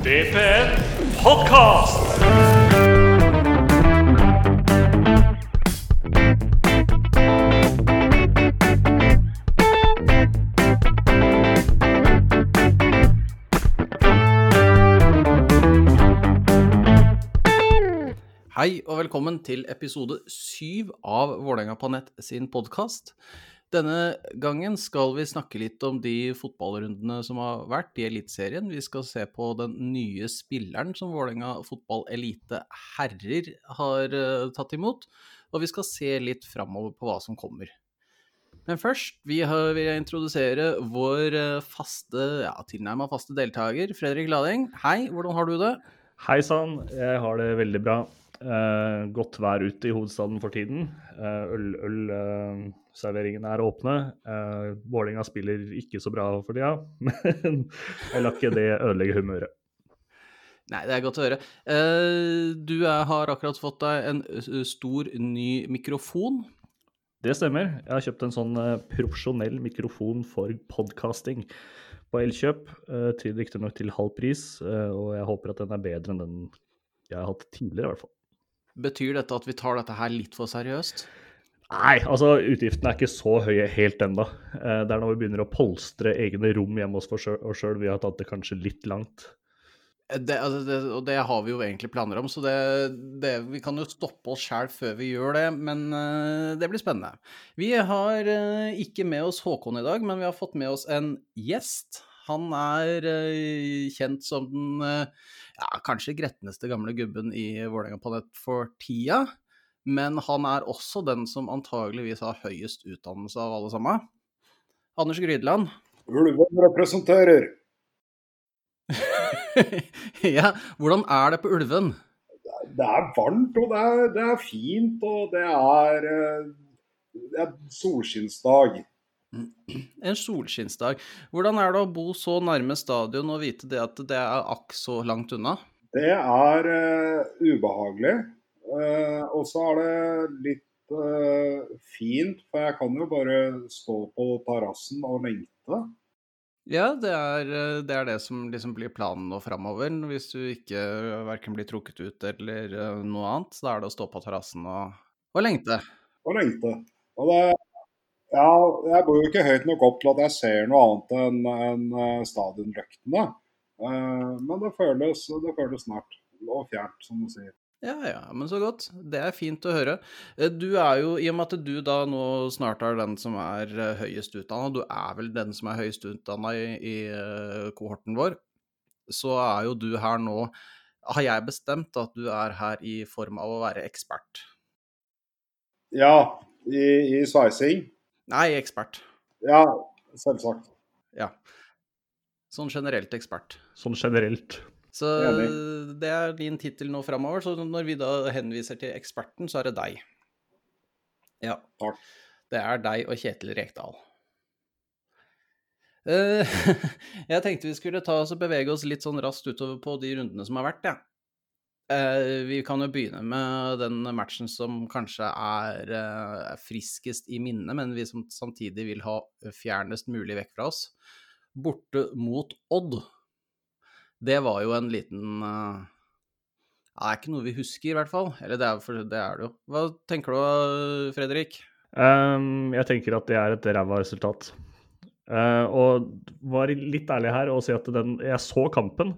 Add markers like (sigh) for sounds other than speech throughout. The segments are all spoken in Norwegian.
DPN podkast! Hei og velkommen til episode syv av Vålerenga på nett sin podkast. Denne gangen skal vi snakke litt om de fotballrundene som har vært i Eliteserien. Vi skal se på den nye spilleren som Vålerenga fotball elite herrer har uh, tatt imot. Og vi skal se litt framover på hva som kommer. Men først vi har, vil jeg introdusere vår uh, faste, ja, tilnærma faste deltaker, Fredrik Lading. Hei, hvordan har du det? Hei sann, jeg har det veldig bra. Uh, godt vær ute i hovedstaden for tiden. Ølserveringene uh, er åpne. Uh, Vålerenga spiller ikke så bra for tida, (laughs) men jeg lar ikke det ødelegge humøret. Nei, det er godt å høre. Uh, du er, har akkurat fått deg en stor, ny mikrofon. Det stemmer. Jeg har kjøpt en sånn profesjonell mikrofon for podkasting på Elkjøp. Uh, riktignok til halv pris, og jeg håper at den er bedre enn den jeg har hatt tidligere, i hvert fall. Betyr dette at vi tar dette her litt for seriøst? Nei, altså utgiftene er ikke så høye helt ennå. Det er når vi begynner å polstre egne rom hjemme hos oss sjøl vi har tatt det kanskje litt langt. Det, altså det, og det har vi jo egentlig planer om, så det, det, vi kan jo stoppe oss sjæl før vi gjør det. Men uh, det blir spennende. Vi har ikke med oss Håkon i dag, men vi har fått med oss en gjest. Han er kjent som den ja, kanskje gretneste gamle gubben i Vålerenga på nett for tida. Men han er også den som antageligvis har høyest utdannelse av alle sammen. Anders Grydland. Ulven representerer. (laughs) ja, hvordan er det på Ulven? Det er varmt, og det er, det er fint, og det er, det er solskinnsdag. En solskinnsdag. Hvordan er det å bo så nærme stadion og vite det at det er akk så langt unna? Det er uh, ubehagelig. Uh, og så er det litt uh, fint, for jeg kan jo bare stå på terrassen og lengte. Ja, det er, det er det, som liksom blir planen nå framover. Hvis du ikke verken blir trukket ut eller noe annet, så er det å stå på terrassen og, og lengte. Og lengte. Og det ja, jeg bor jo ikke høyt nok opp til at jeg ser noe annet enn en stadionrøktene. Men det føles, det føles nært og fjernt, som du sier. Ja, ja, men så godt. Det er fint å høre. Du er jo, i og med at du da nå snart er den som er høyest utdanna, du er vel den som er høyest utdanna i, i kohorten vår, så er jo du her nå Har jeg bestemt at du er her i form av å være ekspert? Ja, i, i sveising. Nei, ekspert. Ja, selvsagt. Ja. Sånn generelt ekspert. Sånn generelt. Så det er din tittel nå framover. Så når vi da henviser til eksperten, så er det deg. Ja. Takk. Det er deg og Kjetil Rekdal. Uh, (laughs) jeg tenkte vi skulle ta oss og bevege oss litt sånn raskt utover på de rundene som har vært, ja. Uh, vi kan jo begynne med den matchen som kanskje er uh, friskest i minnet, men vi som samtidig vil ha fjernest mulig vekk fra oss. Borte mot Odd. Det var jo en liten uh, Det er ikke noe vi husker, i hvert fall. Eller det er, det, er det jo. Hva tenker du, Fredrik? Um, jeg tenker at det er et ræva resultat. og var litt ærlig her og si at den, jeg så kampen.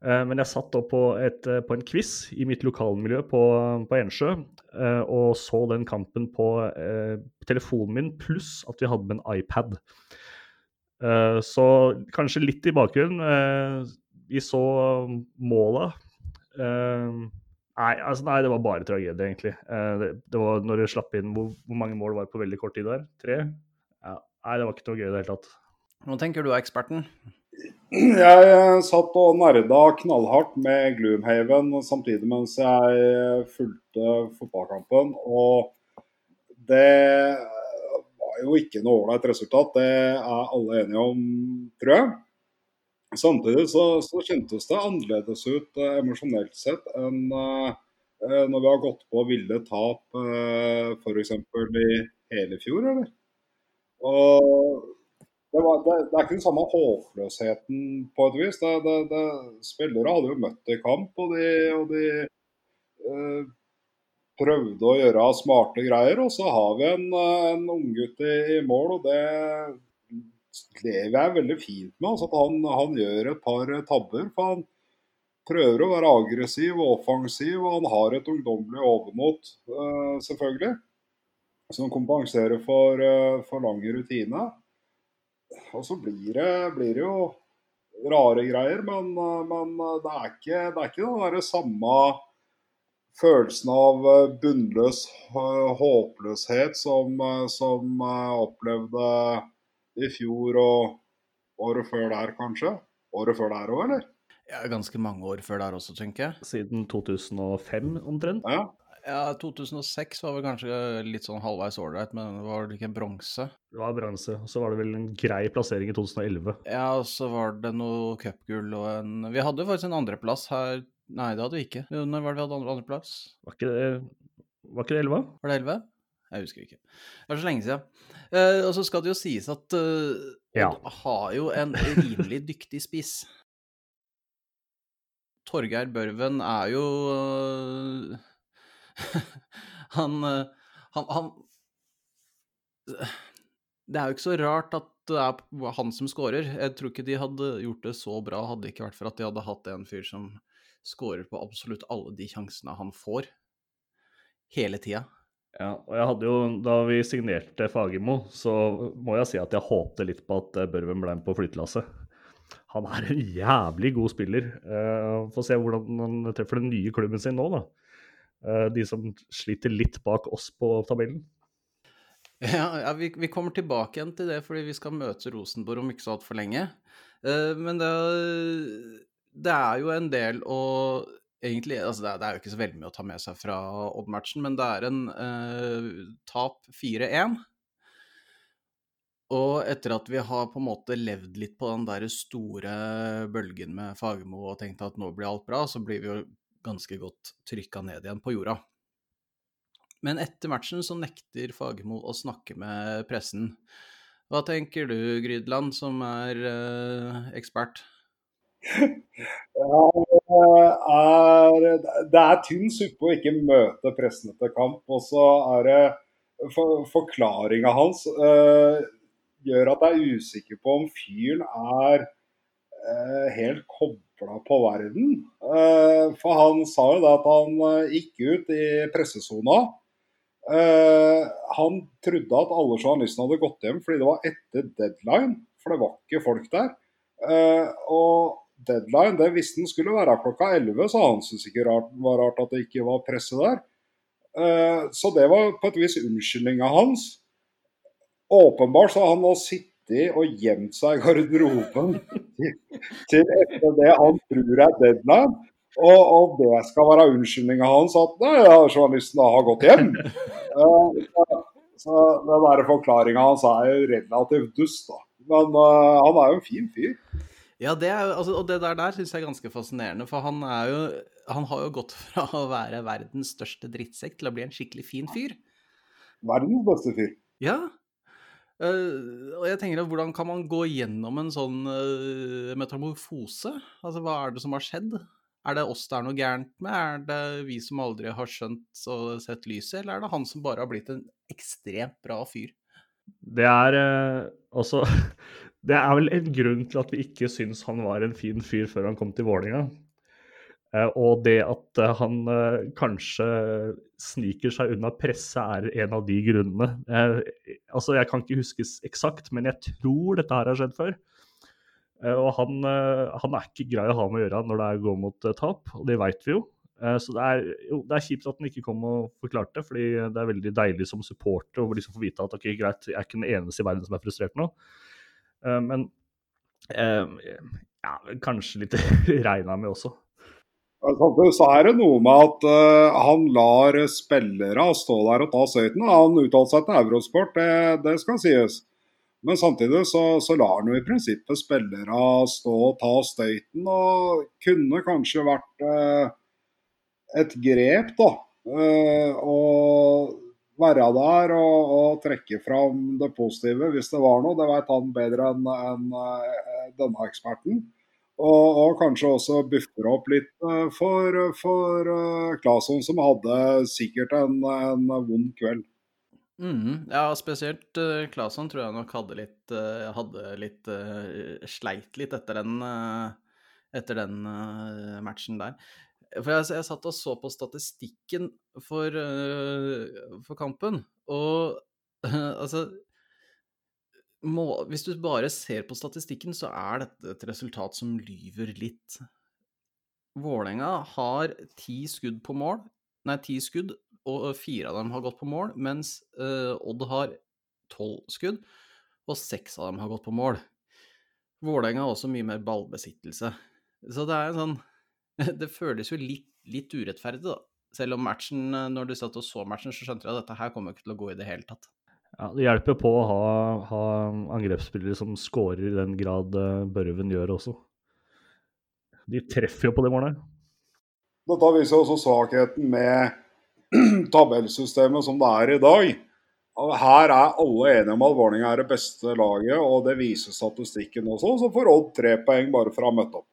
Men jeg satt da på, et, på, en quiz i mitt lokalmiljø på, på Ensjø og så den kampen på eh, telefonen min, pluss at vi hadde med en iPad. Eh, så kanskje litt i bakgrunnen. Eh, vi så måla. Nei, altså, nei, det var bare tragedie, egentlig. Det, det var når det slapp inn hvor, hvor, mange mål var på veldig kort tid der? Tre? Ja. Nei, det var ikke noe gøy i det hele tatt. Nå tenker du, er eksperten? Jeg satt og nerda knallhardt med Gloomhaven samtidig mens jeg fulgte fotballkampen. Og det var jo ikke noe ålreit resultat, det er alle enige om, tror jeg. Samtidig så, så kjentes det annerledes ut eh, emosjonelt sett enn eh, når vi har gått på ville tap eh, f.eks. i hele fjor, eller? Og det, var, det, det, er ikke den samme håpløsheten på et vis. Det, spillere hadde jo møtt i kamp, og de, og de eh, prøvde å gjøre smarte greier. Og så har vi en, en unggutt i, i mål, og det lever jeg veldig fint med. Altså at han, han, gjør et par tabber. for han prøver å være aggressiv og offensiv, og han har et ungdommelig overmot, eh, selvfølgelig. Som kompenserer for, uh, for lang rutine. Og så blir det, blir det, jo rare greier, men, men det, er ikke, det er ikke den derre samme følelsen av bunnløs håpløshet som, som opplevde i fjor og året før der, kanskje. Året før der òg, eller? Ja, ganske mange år før der også, tenker jeg. Siden 2005 omtrent? Ja. Ja, 2006 var vel kanskje litt sånn halvveis ålreit, men det var ikke en bronse? Det var bronse. og Så var det vel en grei plassering i 2011. Ja, og så var det noe cupgull og en Vi hadde faktisk en andreplass her Nei, det hadde vi ikke. Når var det vi hadde andre, andreplass? Var ikke det Var ikke det 11? Var det 11? Jeg husker ikke. Det er så lenge siden. Uh, og så skal det jo sies at uh, ja. har jo en rimelig (laughs) dyktig spiss. Torgeir Børven er jo uh, (laughs) han, han, han Det er jo ikke så rart at det er han som scorer. Jeg tror ikke de hadde gjort det så bra hadde det ikke vært for at de hadde hatt en fyr som scorer på absolutt alle de sjansene han får. Hele tida. Ja, og jeg hadde jo, Da vi signerte Fagermo, så må jeg si at jeg håpte litt på at Børven ble med på flyttelasset han er en jævlig god spiller. Uh, Få se hvordan han treffer den nye klubben sin nå, da. Uh, de som sliter litt bak oss på tabellen. Ja, ja vi, vi, kommer tilbake igjen til det fordi vi skal møte Rosenborg om ikke så altfor lenge. Uh, men det, det, er jo en del å egentlig altså det, er, det, er, jo ikke så veldig mye å ta med seg fra Odd-matchen, men det er en tap 4-1. Og etter at vi har på en måte levd litt på den der store bølgen med Fagermo og tenkt at nå blir alt bra, så blir vi jo ganske godt trykka ned igjen på jorda. Men etter matchen så nekter Fagermo å snakke med pressen. Hva tenker du, Grydland, som er eh, ekspert? (laughs) Ja, er, det er tynn suppe å ikke møte pressen etter kamp. Og så er det for, forklaringa hans eh, gjør at jeg er usikker på om fyren er eh, helt kobla på verden. Eh, for han sa jo det at han eh, gikk ut i pressesona. Eh, han trodde at alle journalistene hadde gått hjem fordi det var etter deadline, for det var ikke folk der. Eh, og deadline det visste han skulle være klokka 11, så han syntes ikke det var rart at det ikke var presse der. Eh, så det var på et vis unnskyldninga hans. Åpenbart så har han nå sittet og gjemt seg i garderoben til, etter det han tror er deadline. Og, og det skal være unnskyldninga hans at nei, ja, journalisten har gått hjem. Uh, så, den der forklaringa hans er jo relativt dust, da. Men uh, han er jo en fin fyr. Ja, det er, altså, og det der, der syns jeg er ganske fascinerende. For han, er jo, han har jo gått fra å være verdens største drittsekk til å bli en skikkelig fin fyr. Verdens beste fyr. Ja, Uh, og jeg tenker Hvordan kan man gå gjennom en sånn uh, metamorfose? Altså, Hva er det som har skjedd? Er det oss det er noe gærent med? Er det vi som aldri har skjønt og sett lyset, eller er det han som bare har blitt en ekstremt bra fyr? Det er uh, også (laughs) Det er vel en grunn til at vi ikke syns han var en fin fyr før han kom til Vålinga. Eh, og det at eh, han eh, kanskje sniker seg unna presse, er en av de grunnene. Altså, Jeg kan ikke huskes eksakt, men jeg tror dette her har skjedd før. Og han, han er ikke grei å ha med å gjøre når det går mot tap, og det veit vi jo. Så det er, jo, det er kjipt at han ikke kom og forklarte, det, fordi det er veldig deilig som supporter å liksom få vite at ok, greit, jeg er ikke den eneste i verden som er frustrert nå. Men ja, kanskje litt (laughs) regna med også. Så er det noe med at uh, han lar spillere stå der og ta støyten. Han uttalte seg til Eurosport, det, det, skal sies. Men samtidig så, så lar han jo i prinsippet spillere stå og ta støyten. Og kunne kanskje vært uh, et grep, da. Uh, og være der og, og trekke fram det positive hvis det var noe. Det vet han bedre enn eh, denne eksperten. Og, og kanskje også buffer opp litt eh, for, for eh, Claesson, som hadde sikkert en, en vond kveld. Mm, Ja, spesielt uh, Claesson tror jeg nok hadde litt, hadde litt Sleit litt etter den, etter den matchen der. For jeg, jeg satt og så på statistikken for, for kampen, og (laughs) altså må, Hvis du bare ser på statistikken, så er dette et resultat som lyver litt. Vålerenga har ti skudd på mål, nei, ti skudd, og fire av dem har gått på mål, mens uh, Odd har tolv skudd, og seks av dem har gått på mål. Vålerenga har også mye mer ballbesittelse. Så det er en sånn (laughs) Det føles jo litt, litt urettferdig, da. Selv om matchen, eh, når du satt og så matchen, så skjønte du at dette her kommer ikke til å gå i det hele tatt. Ja, det hjelper på å ha, ha angrepsspillere som scorer i den grad eh, Børven gjør også. De treffer jo på det målet. Dette viser også svakheten med (clears throat) tabellsystemet som det er i dag. Her er alle enige om at Vålerenga er det beste laget, og det viser statistikken også. Så får Odd tre poeng bare for å ha møtt opp.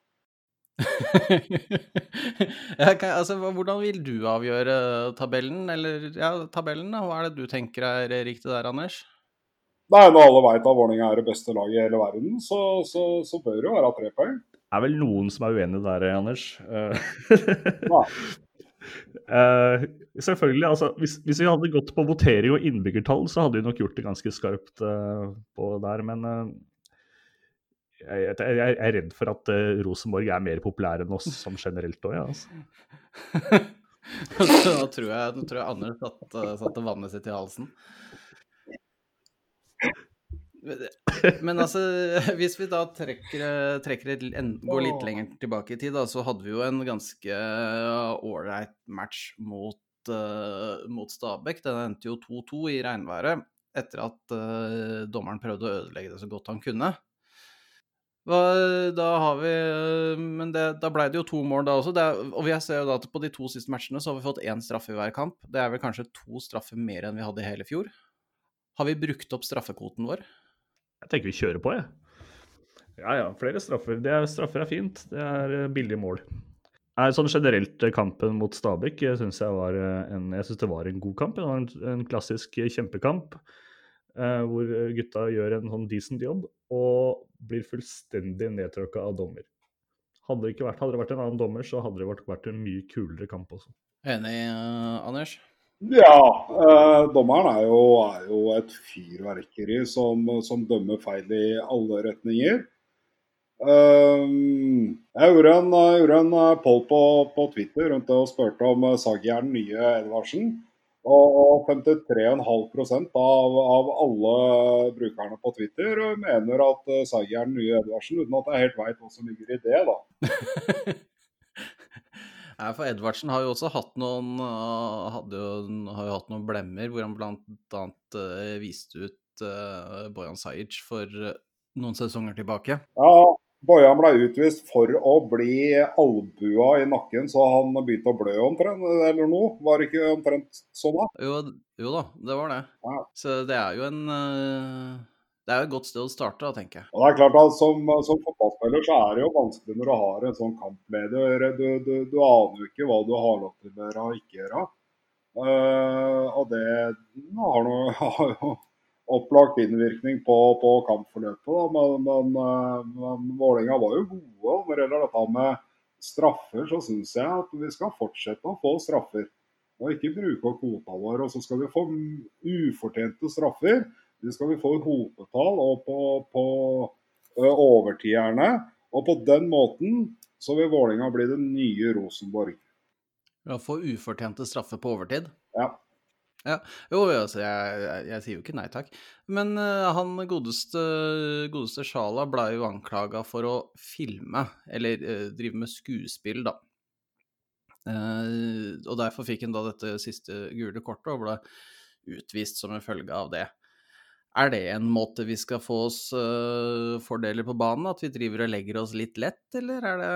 (laughs) Kan, altså, hvordan vil du avgjøre tabellen, eller ja, tabellen, da? Hva er det du tenker er riktig der, Anders? Nei, Når alle vet at Vålerenga er det beste laget i hele verden, så, så, så bør det jo være tre poeng. Det er vel noen som er uenig der, Anders. Ja. (laughs) Eh, selvfølgelig, altså hvis, hvis vi hadde gått på votering og innbyggertall, så hadde vi nok gjort det ganske skarpt uh, på der, men jeg, jeg, er redd for at uh, Rosenborg er mer populær enn oss sånn generelt òg, ja. Altså. (laughs) nå, tror jeg, nå tror jeg Anders satte, satte vannet sitt i halsen. Men altså, hvis vi da trekker, trekker et, en, går litt lenger tilbake i tid, da, så hadde vi jo en ganske ålreit match mot, uh, mot Stabæk. Den endte jo 2-2 i regnværet etter at uh, dommeren prøvde å ødelegge det så godt han kunne. Hva, da har vi Men det, da ble det jo to mål da også. Det er, og vi ser jo da at på de to siste matchene så har vi fått én straffe i hver kamp. Det er vel kanskje to straffer mer enn vi hadde i hele fjor. Har vi brukt opp straffekvoten vår? Jeg tenker vi kjører på, jeg. Ja ja, flere straffer. Det er, straffer er fint. Det er eh, billige mål. Nei, sånn generelt eh, kampen mot Stabæk syns jeg var eh, en, jeg synes det var en god kamp. Det var en, en klassisk eh, kjempekamp eh, hvor gutta gjør en sånn decent jobb og blir fullstendig nedtråkka av dommer. Hadde det, ikke vært, hadde det vært en annen dommer, så hadde det vært, en mye kulere kamp også. Enig, uh, Anders? Ja, eh, dommeren er jo, er jo et fyrverkeri som, som dømmer feil i alle retninger. Eh, jeg gjorde en, jeg gjorde en eh, poll på, på Twitter rundt det og spurte om Sagi Saggi er den nye Edvardsen. Og og 53,5 av, av alle brukerne på Twitter eh, mener at uh, er den nye Edvardsen, uten at jeg helt veit hva som ligger i det. da. (laughs) Nei, for Edvardsen har jo også hatt noen, uh, hadde har jo hatt noen blemmer, hvor han annet uh, viste ut uh, Bojan Sajic for uh, noen sesonger tilbake. Ja, Bojan ble utvist for å bli albua i nakken, så han begynte å blø omtrent, eller noe. Var det ikke omtrent sånn, da? Jo, jo da, det var det. Ja. Så det er jo en uh, Det er jo et godt sted å starte, da, tenker jeg. Og det er klart at Som, som fotballspiller så er det jo vanskelig når du har en sånn kampleder. Du, du, du aner jo ikke hva du har lov til å gjøre og ikke gjøre. Uh, og det har, noe, (laughs) har jo opplagt innvirkning på, på kampforløpet. Da. Men, men, eh, men Vålerenga var jo gode. Når det gjelder dette med straffer, så syns jeg at vi skal fortsette å få straffer. Og ikke bruke opp kvota vår. Og så skal vi få ufortjente straffer. Det skal vi få i hopetall og på, på overtierne. overtiderne. Og på den måten så vil Vålerenga bli det nye Rosenborg. Å få ufortjente straffer på overtid. Ja. Ja, jo, altså, jeg, jeg, jeg sier jo ikke nei takk. Men uh, han godeste, godeste Sjala ble jo anklaga for å filme, eller uh, drive med skuespill, da. Uh, og derfor fikk han da dette siste gule kortet og ble utvist som en følge av det. Er det en måte vi skal få oss fordeler på banen? At vi driver og legger oss litt lett, eller er det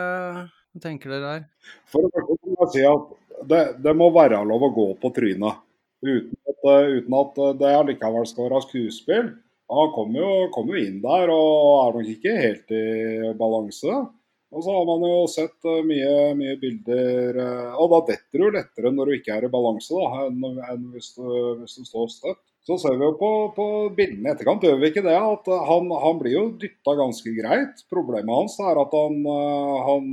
Hva tenker dere her? For jeg si at det, det må være lov å gå på trynet. Uten at, eh, uten at det allikevel skal være skuespill. Han kommer jo, kom jo, inn der og er nok ikke helt i balanse. Og så har man jo sett eh, mye, mye bilder eh, Og da detter du lettere når du ikke er i balanse, da, enn hvis, du, hvis, du, står støtt. Så ser vi jo på, på bildene i etterkant, gjør vi ikke det? At han, han blir jo dytta ganske greit. Problemet hans er at han, han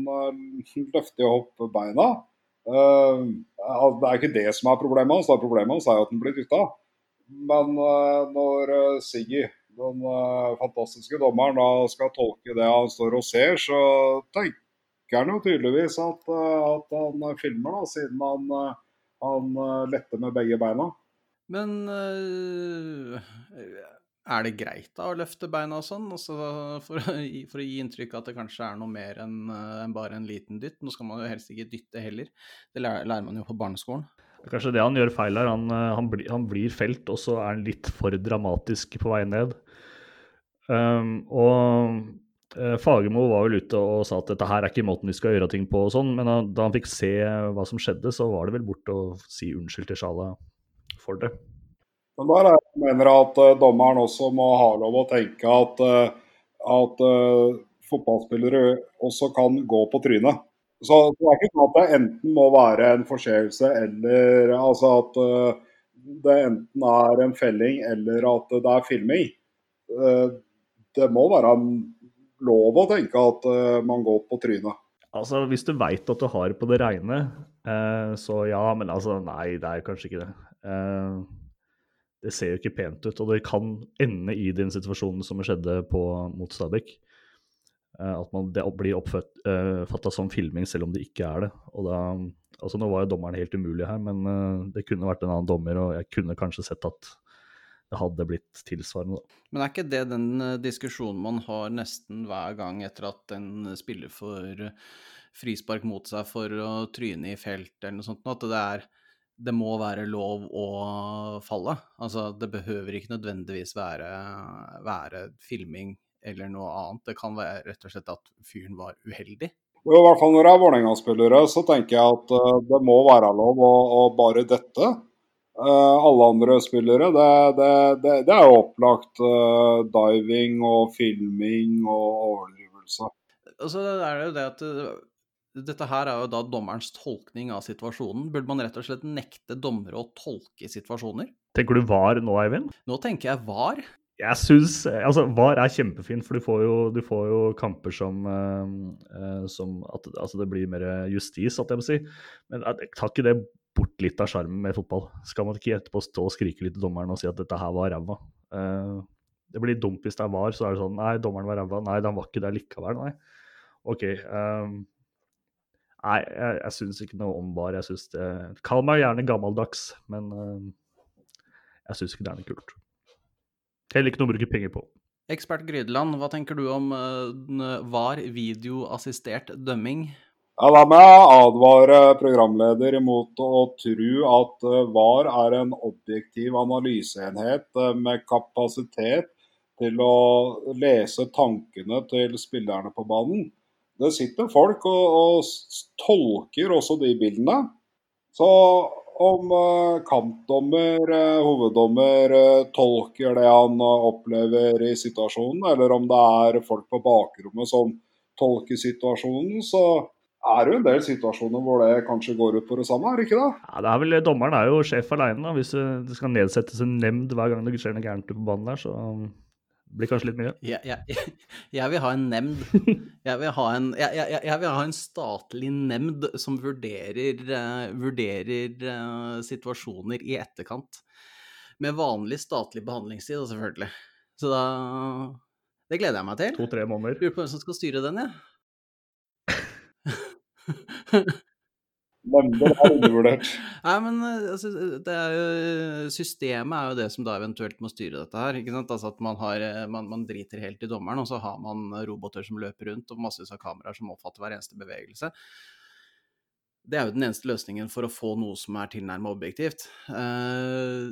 løfter opp beina. Uh, det er ikke det som er problemet hans, problemet hans er at han blir dytta. Men uh, når uh, Siggy, den fantastiske dommeren, da skal tolke det han står og ser, så tenker han jo tydeligvis at, at han filmer, da, siden han, han letter med begge beina. Men øh, er det greit da å løfte beina og sånn, altså for, for, å gi inntrykk av at det kanskje er noe mer enn en bare en liten dytt? Nå skal man jo helst ikke dytte heller, det lærer, lærer man jo på barneskolen. Kanskje det han gjør feil her. Han, øh, han, bli, han blir felt, og så er han litt for dramatisk på vei ned. Um, og uh, Fagermo var vel ute og sa at dette her er ikke måten vi skal gjøre ting på, og sånn, men da, da han fikk se hva som skjedde, så var det vel bort å si unnskyld til Sjala for det. Men der jeg mener at uh, dommeren også må ha lov å tenke at, uh, at uh, fotballspillere også kan gå på trynet. Så det er ikke sånn at det enten må være en forseelse eller altså at det enten er en felling eller at det er filming. Det må være lov å tenke at man går på trynet. Altså, Hvis du veit at du har på det reine, så ja, men altså nei, det er kanskje ikke det. Eh, det ser jo ikke pent ut, og det kan ende i den situasjonen som skjedde på, mot Stabæk. Eh, at man, det blir oppfatta uh, som filming selv om det ikke er det. Og da, altså Nå var jo dommeren helt umulig her, men uh, det kunne vært en annen dommer, og jeg kunne kanskje sett at det hadde blitt tilsvarende. Da. Men er ikke det den diskusjonen man har nesten hver gang etter at en spiller får frispark mot seg for å tryne i felt eller noe sånt, at det er det må være lov å falle. Altså, det behøver ikke nødvendigvis være, være, filming eller noe annet. Det kan være rett og slett at fyren var uheldig. I hvert fall når det er Vålerenga-spillere, så tenker jeg at uh, det må være lov å, å bare dette. Uh, alle andre spillere, det, det, det, det er jo opplagt uh, diving og filming og overdrivelse. Altså, det er jo det at dette her er jo da dommerens tolkning av situasjonen. Burde man rett og slett nekte dommere å tolke situasjoner? Tenker du VAR nå, Eivind? Nå tenker jeg VAR. Jeg syns Altså, VAR er kjempefint, for du får jo, du får jo kamper som, uh, som at altså det blir mer justis, at jeg må si. Men jeg tar ikke det bort litt av sjarmen med fotball. Skal man ikke etterpå stå og skrike litt til dommeren og si at dette her var ræva? Uh, det blir dumt hvis det er VAR, så er det sånn Nei, dommeren var ræva. Nei, han var ikke der likevel. Nei. OK. Um, Nei, jeg, jeg syns ikke noe om bar. Jeg synes det, Kall meg gjerne gammeldags, men uh, jeg syns ikke det er noe kult. Heller ikke noe å bruke penger på. Ekspert Grydeland, hva tenker du om uh, VAR, videoassistert dømming? Ja, La meg advare programleder imot å tro at uh, VAR er en objektiv analyseenhet med kapasitet til å lese tankene til spillerne på banen. Det sitter folk og, og tolker også de bildene. Så om uh, kampdommer, uh, hoveddommer, uh, tolker det han opplever i situasjonen, eller om det er folk på bakrommet som tolker situasjonen, så er det jo en del situasjoner hvor det kanskje går ut på det samme, er det ikke det? Ja, det er vel, Dommeren er jo sjef alene. Da. Hvis det skal nedsettes en nemnd hver gang det skjer noe gærent på banen der, så det blir kanskje litt mye? Jeg, jeg, (laughs) jeg vil ha en nemnd. (laughs) Jeg vil ha en, jeg, vil ha en statlig nemnd som vurderer, uh, vurderer uh, situasjoner i etterkant. Med vanlig statlig behandlingstid, selvfølgelig. Så da Det gleder jeg meg til. To-tre måneder. Lurer på hvem som skal styre den, jeg. Ja. (laughs) Nemnder er undervurdert. (laughs) Nei, men eh, altså, er jo, systemet er jo det som da eventuelt må styre dette her. ikke sant? Altså At man, har, eh, man, man driter helt i dommeren, og så har man roboter som løper rundt, og massevis av kameraer som oppfatter hver eneste bevegelse. Det er jo den eneste løsningen for å få noe som er tilnærmet objektivt. Eh,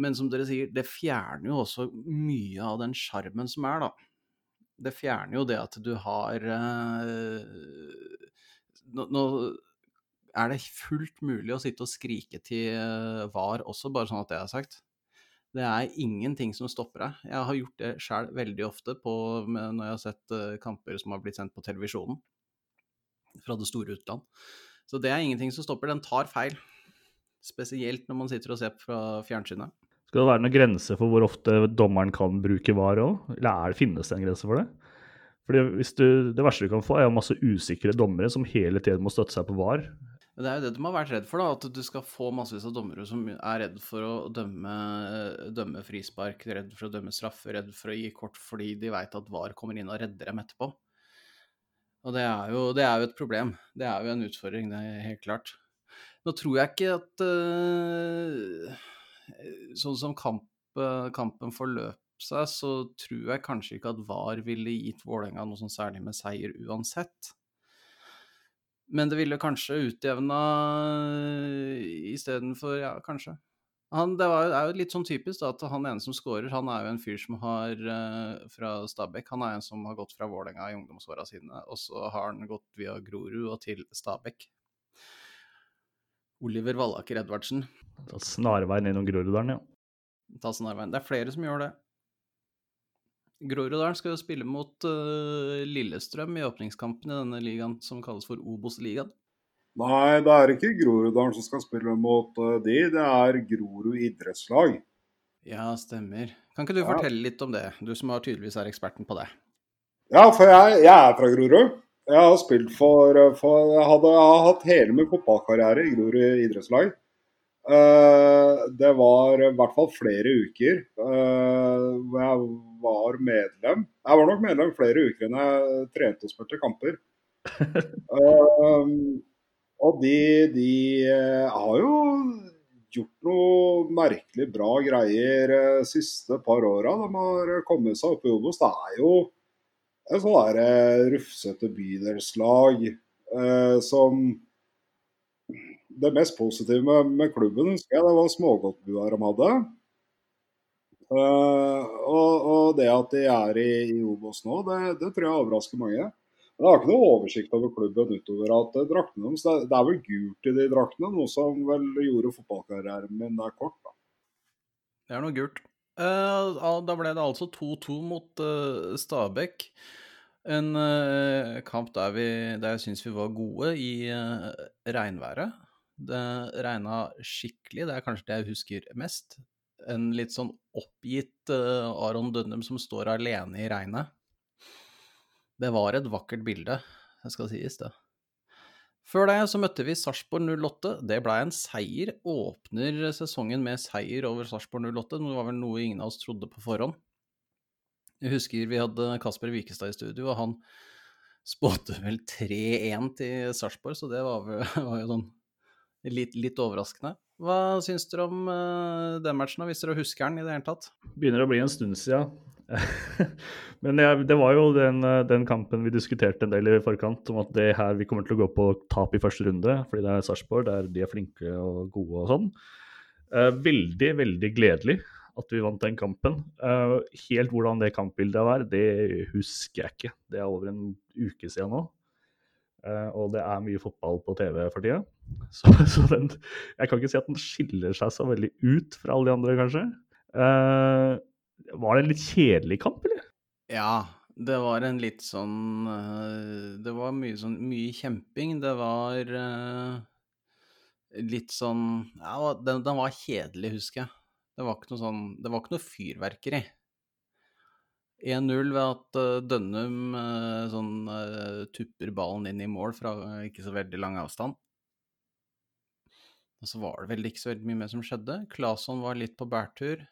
men som dere sier, det fjerner jo også mye av den sjarmen som er, da. Det fjerner jo det at du har nå er det fullt mulig å sitte og skrike til eh, VAR også, bare sånn at det er sagt. Det er ingenting som stopper deg. Jeg har gjort det sjøl veldig ofte på, når jeg har sett uh, kamper som har blitt sendt på televisjonen fra det store utland. Så det er ingenting som stopper. Den tar feil. Spesielt når man sitter og ser fra fjernsynet. Skal det være noen grense for hvor ofte dommeren kan bruke VAR òg? Eller er det, finnes det en grense for det? Fordi du, Det verste du kan få, er masse usikre dommere som hele tiden må støtte seg på VAR. Det er jo det de har vært redd for, da, at du skal få massevis av dommere som er redd for å dømme, dømme frispark, redd for å dømme straffe, redd for å gi kort fordi de veit at VAR kommer inn og redder dem etterpå. Og det er, jo, det er, jo, et problem. Det er jo en utfordring, det er helt klart. Nå tror jeg ikke at uh, Sånn som kamp, kampen forløp seg, så tror jeg kanskje ikke at VAR ville gitt Vålerenga noe sånn særlig med seier uansett. Men det ville kanskje utjevna istedenfor Ja, kanskje. Han, det var, er jo litt sånn typisk da, at han ene som scorer, han er jo en fyr som har uh, fra Stabæk. Han er en som har gått fra Vålerenga i ungdomsåra sine, og så har han gått via Grorud og til Stabæk. Oliver Vallaker Edvardsen. Ta snarveien innom Groruddalen, ja. Ta snarveien. Det er flere som gjør det. Groruddalen skal jo spille mot uh, Lillestrøm i åpningskampen i denne ligaen som kalles for Obos-ligaen. Nei, det er ikke Groruddalen som skal spille mot uh, de, det er Grorud idrettslag. Ja, stemmer. Kan ikke du ja. fortelle litt om det, du som er tydeligvis er eksperten på det? Ja, for jeg, jeg er fra Grorud. Jeg har spilt for, eh, for jeg, hadde, jeg har hatt hele min fotballkarriere i Grorud idrettslag. Uh, det var i hvert fall flere uker hvor jeg var medlem. Jeg var nok medlem flere uker enn jeg trente og spilte kamper. uh, (laughs) og de, de uh, har jo gjort noe merkelig bra greier uh, siste par åra. De har kommet seg opp i Obos. Det er jo et sånn der uh, rufsete bydelslag som Det mest positive med, med klubben husker jeg det var smågodtbua de hadde. Uh, og, og, det at de er i, i Obos nå, det, det, tror jeg overrasker mange. Men jeg har ikke noe oversikt over klubben utover at uh, draktene deres det, er vel gult i de draktene, noe som vel gjorde fotballkarrieren min der kort. da. Det er noe gult. Uh, da ble det altså 2-2 mot Stabæk. En kamp der, vi, der jeg syns vi var gode i regnværet. Det regna skikkelig, det er kanskje det jeg husker mest en litt sånn oppgitt uh, Aron Dønnum som står alene i regnet. Det var et vakkert bilde, det skal sies, det. Før det så møtte vi Sarpsborg 08. Det ble en seier. Åpner sesongen med seier over Sarpsborg 08. Det var vel noe ingen av oss trodde på forhånd. Jeg husker vi hadde Kasper Wikestad i studio, og han spådde vel 3-1 til Sarpsborg, så det var, (laughs) var jo sånn litt, litt overraskende. Hva syns dere om uh, den matchen, hvis dere husker den i det hele tatt? Begynner å bli en stund siden. (laughs) Men jeg, det var jo den, eh, den, kampen vi diskuterte en del i forkant, om at det her vi kommer til å gå på tap i første runde, fordi det er Sarpsborg, der de er flinke og gode og sånn. Uh, veldig, veldig gledelig at vi vant den kampen. Uh, helt hvordan det kampbildet var, det husker jeg ikke. Det er over en uke siden nå. Og det er mye fotball på TV for tida. (laughs) Så, så den, jeg kan ikke si at den skiller seg så veldig ut fra alle de andre, kanskje. Uh, var det en litt kjedelig kamp, eller? Ja, det var en litt sånn uh, Det var mye, sånn, mye kjemping. Det var litt sånn Ja, den, den, var kjedelig, husker jeg. Det var ikke noe sånn Det var ikke noe fyrverkeri. 1-0 ved at uh, Dønnum uh, sånn, uh, tupper ballen inn i mål fra ikke så veldig lang avstand. Og så var det vel ikke så veldig mye mer som skjedde. Claesson var litt på bærtur.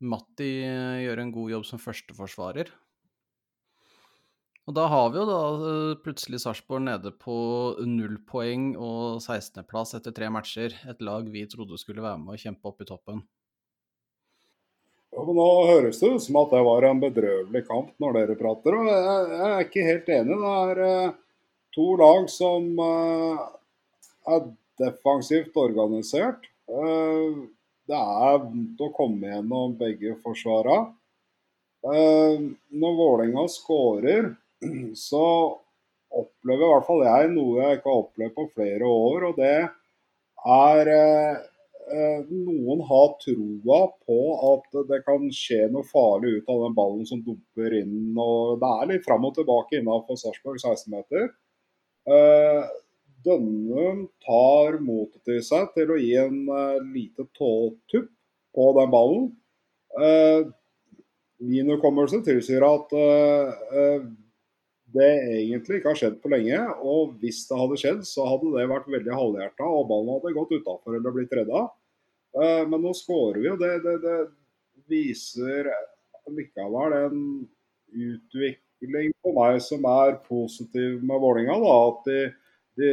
Matti gjør en god jobb som førsteforsvarer. Og da har vi jo da plutselig Sarpsborg nede på null poeng og 16.-plass etter tre matcher. Et lag vi trodde skulle være med og kjempe opp i toppen. Ja, Nå høres det ut som at det var en bedrøvelig kamp når dere prater. og Jeg, er ikke helt enig. Det er uh, to lag som uh, er defensivt organisert. Uh, det er vondt å komme gjennom begge forsvara. når Vålerenga skårer, (clears throat) så opplever i hvert fall jeg noe jeg ikke har opplevd på flere år. og det er eh, eh, Noen har troa på at det kan skje noe farlig ut av den ballen som dumper inn. og Det er litt fram og tilbake innenfor Sarpsborg 16-meter. Eh, Dønnum tar motet til seg til å gi en uh, lite tåtupp på den ballen. Uh, min hukommelse tilsier at uh, det egentlig ikke har skjedd på lenge. Og hvis det hadde skjedd, så hadde det vært veldig halvhjerta, og ballen hadde gått utafor eller blitt redda. Men nå skårer vi, og det, det, det viser likevel en utvikling på meg som er positiv med Vålinga, da, At de de,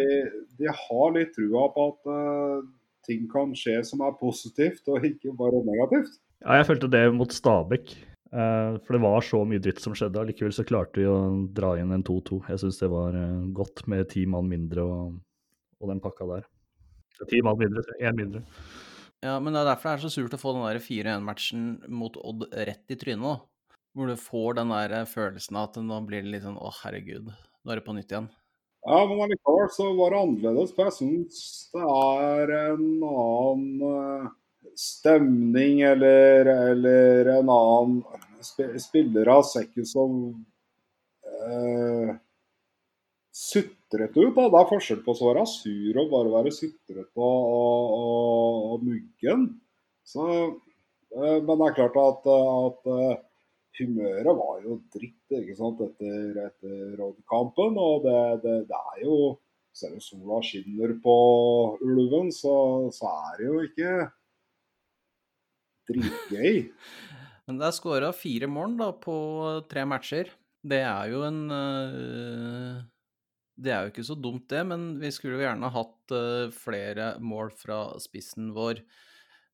de har litt trua på at uh, ting kan skje som er positivt, og ikke bare negativt. Ja, jeg følte det mot Stabæk. Uh, for det var så mye dritt som skjedde. Likevel så klarte vi å dra inn en 2-2. Jeg syns det var uh, godt med ti mann mindre og, og, den pakka der. Ti mann mindre, én mindre. Ja, men det er derfor det er så surt å få den der 4-1-matchen mot Odd rett i trynet. Hvor du får den der følelsen av at nå blir det litt sånn å herregud, nå er det på nytt igjen. Ja, men allikevel så var det annerledes. For jeg syns det er en annen eh, stemning eller, eller en annen Spillere ser ikke så eh, sutrete ut. da. Det er forskjell på å være sur og bare være sutrete og, og, og, og muggen. Så, eh, men det er klart at, at humøret var jo dritt ikke sant, etter, etter Odd-kampen. Og det, det, det, er jo Selv om sola skinner på ulven, så, så er det jo ikke dritgøy. (laughs) Men det er skåra fire mål da, på tre matcher. Det er jo en øh, Det er jo ikke så dumt, det, men vi skulle jo gjerne hatt øh, flere mål fra spissen vår,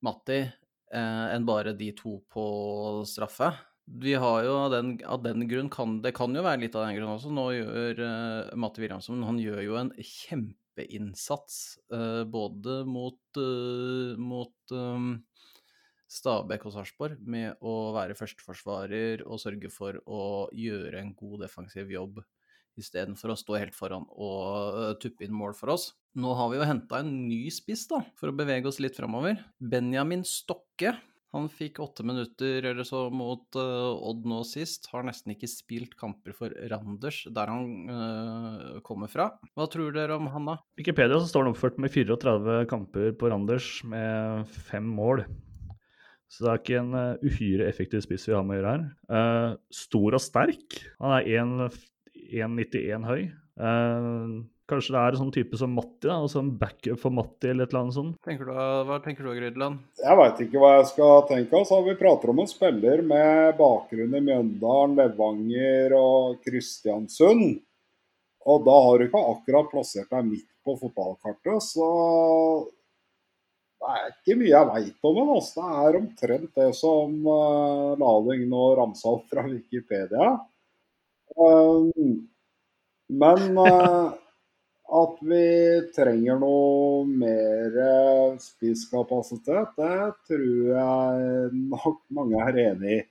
Matti, øh, enn bare de to på straffe. Vi har jo av den, av den, grunn kan, Det kan jo være litt av den grunn også. Nå gjør uh, Matte Williamson han gjør jo en kjempeinnsats uh, både mot, uh, mot um, Stabæk og Sarpsborg med å være førsteforsvarer og sørge for å gjøre en god defensiv jobb istedenfor å stå helt foran og tuppe inn mål for oss. Nå har vi jo henta en ny spiss da, for å bevege oss litt framover. Benjamin Stokke han fikk åtte minutter eller så mot uh, Odd nå sist. Har nesten ikke spilt kamper for Randers, der han uh, kommer fra. Hva tror dere om han, da? Wikipedia så står han oppført med 34 kamper på Randers med fem mål. Så det er ikke en uh, uhyre effektiv spiss vi har med å gjøre her. stor og sterk. Han er 1,91 høy. Uh, Kanskje det er en sånn type som Matti, da, altså en backup for Matti eller et eller annet sånt. Tenker du, hva tenker du, Grydland? Jeg veit ikke hva jeg skal tenke. Altså, vi prater om en spiller med bakgrunn i Mjøndalen, Levanger og Kristiansund. Og da har du ikke akkurat plassert deg midt på fotballkartet, så det er ikke mye jeg veit om ham. Altså. Det er omtrent det som uh, Laling nå ramsa opp fra Wikipedia. Um, men uh, at vi trenger noe mer spisskapasitet, det tror jeg nok mange er enig i.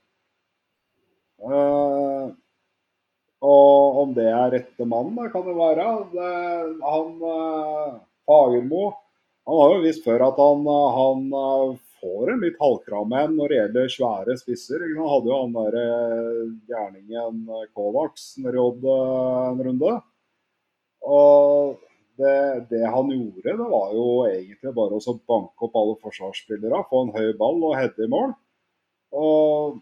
Uh, og om det er rette mann, det kan det være. Det, han uh, Fagermo han har jo visst før at han, han får en litt halvkram en når det gjelder svære spisser. Han hadde jo han der gærningen Kovacs nede i Odd en runde. Og det, det, han gjorde, det var jo egentlig bare å banke opp alle forsvarsspillere, få en høy ball og heade i mål. Og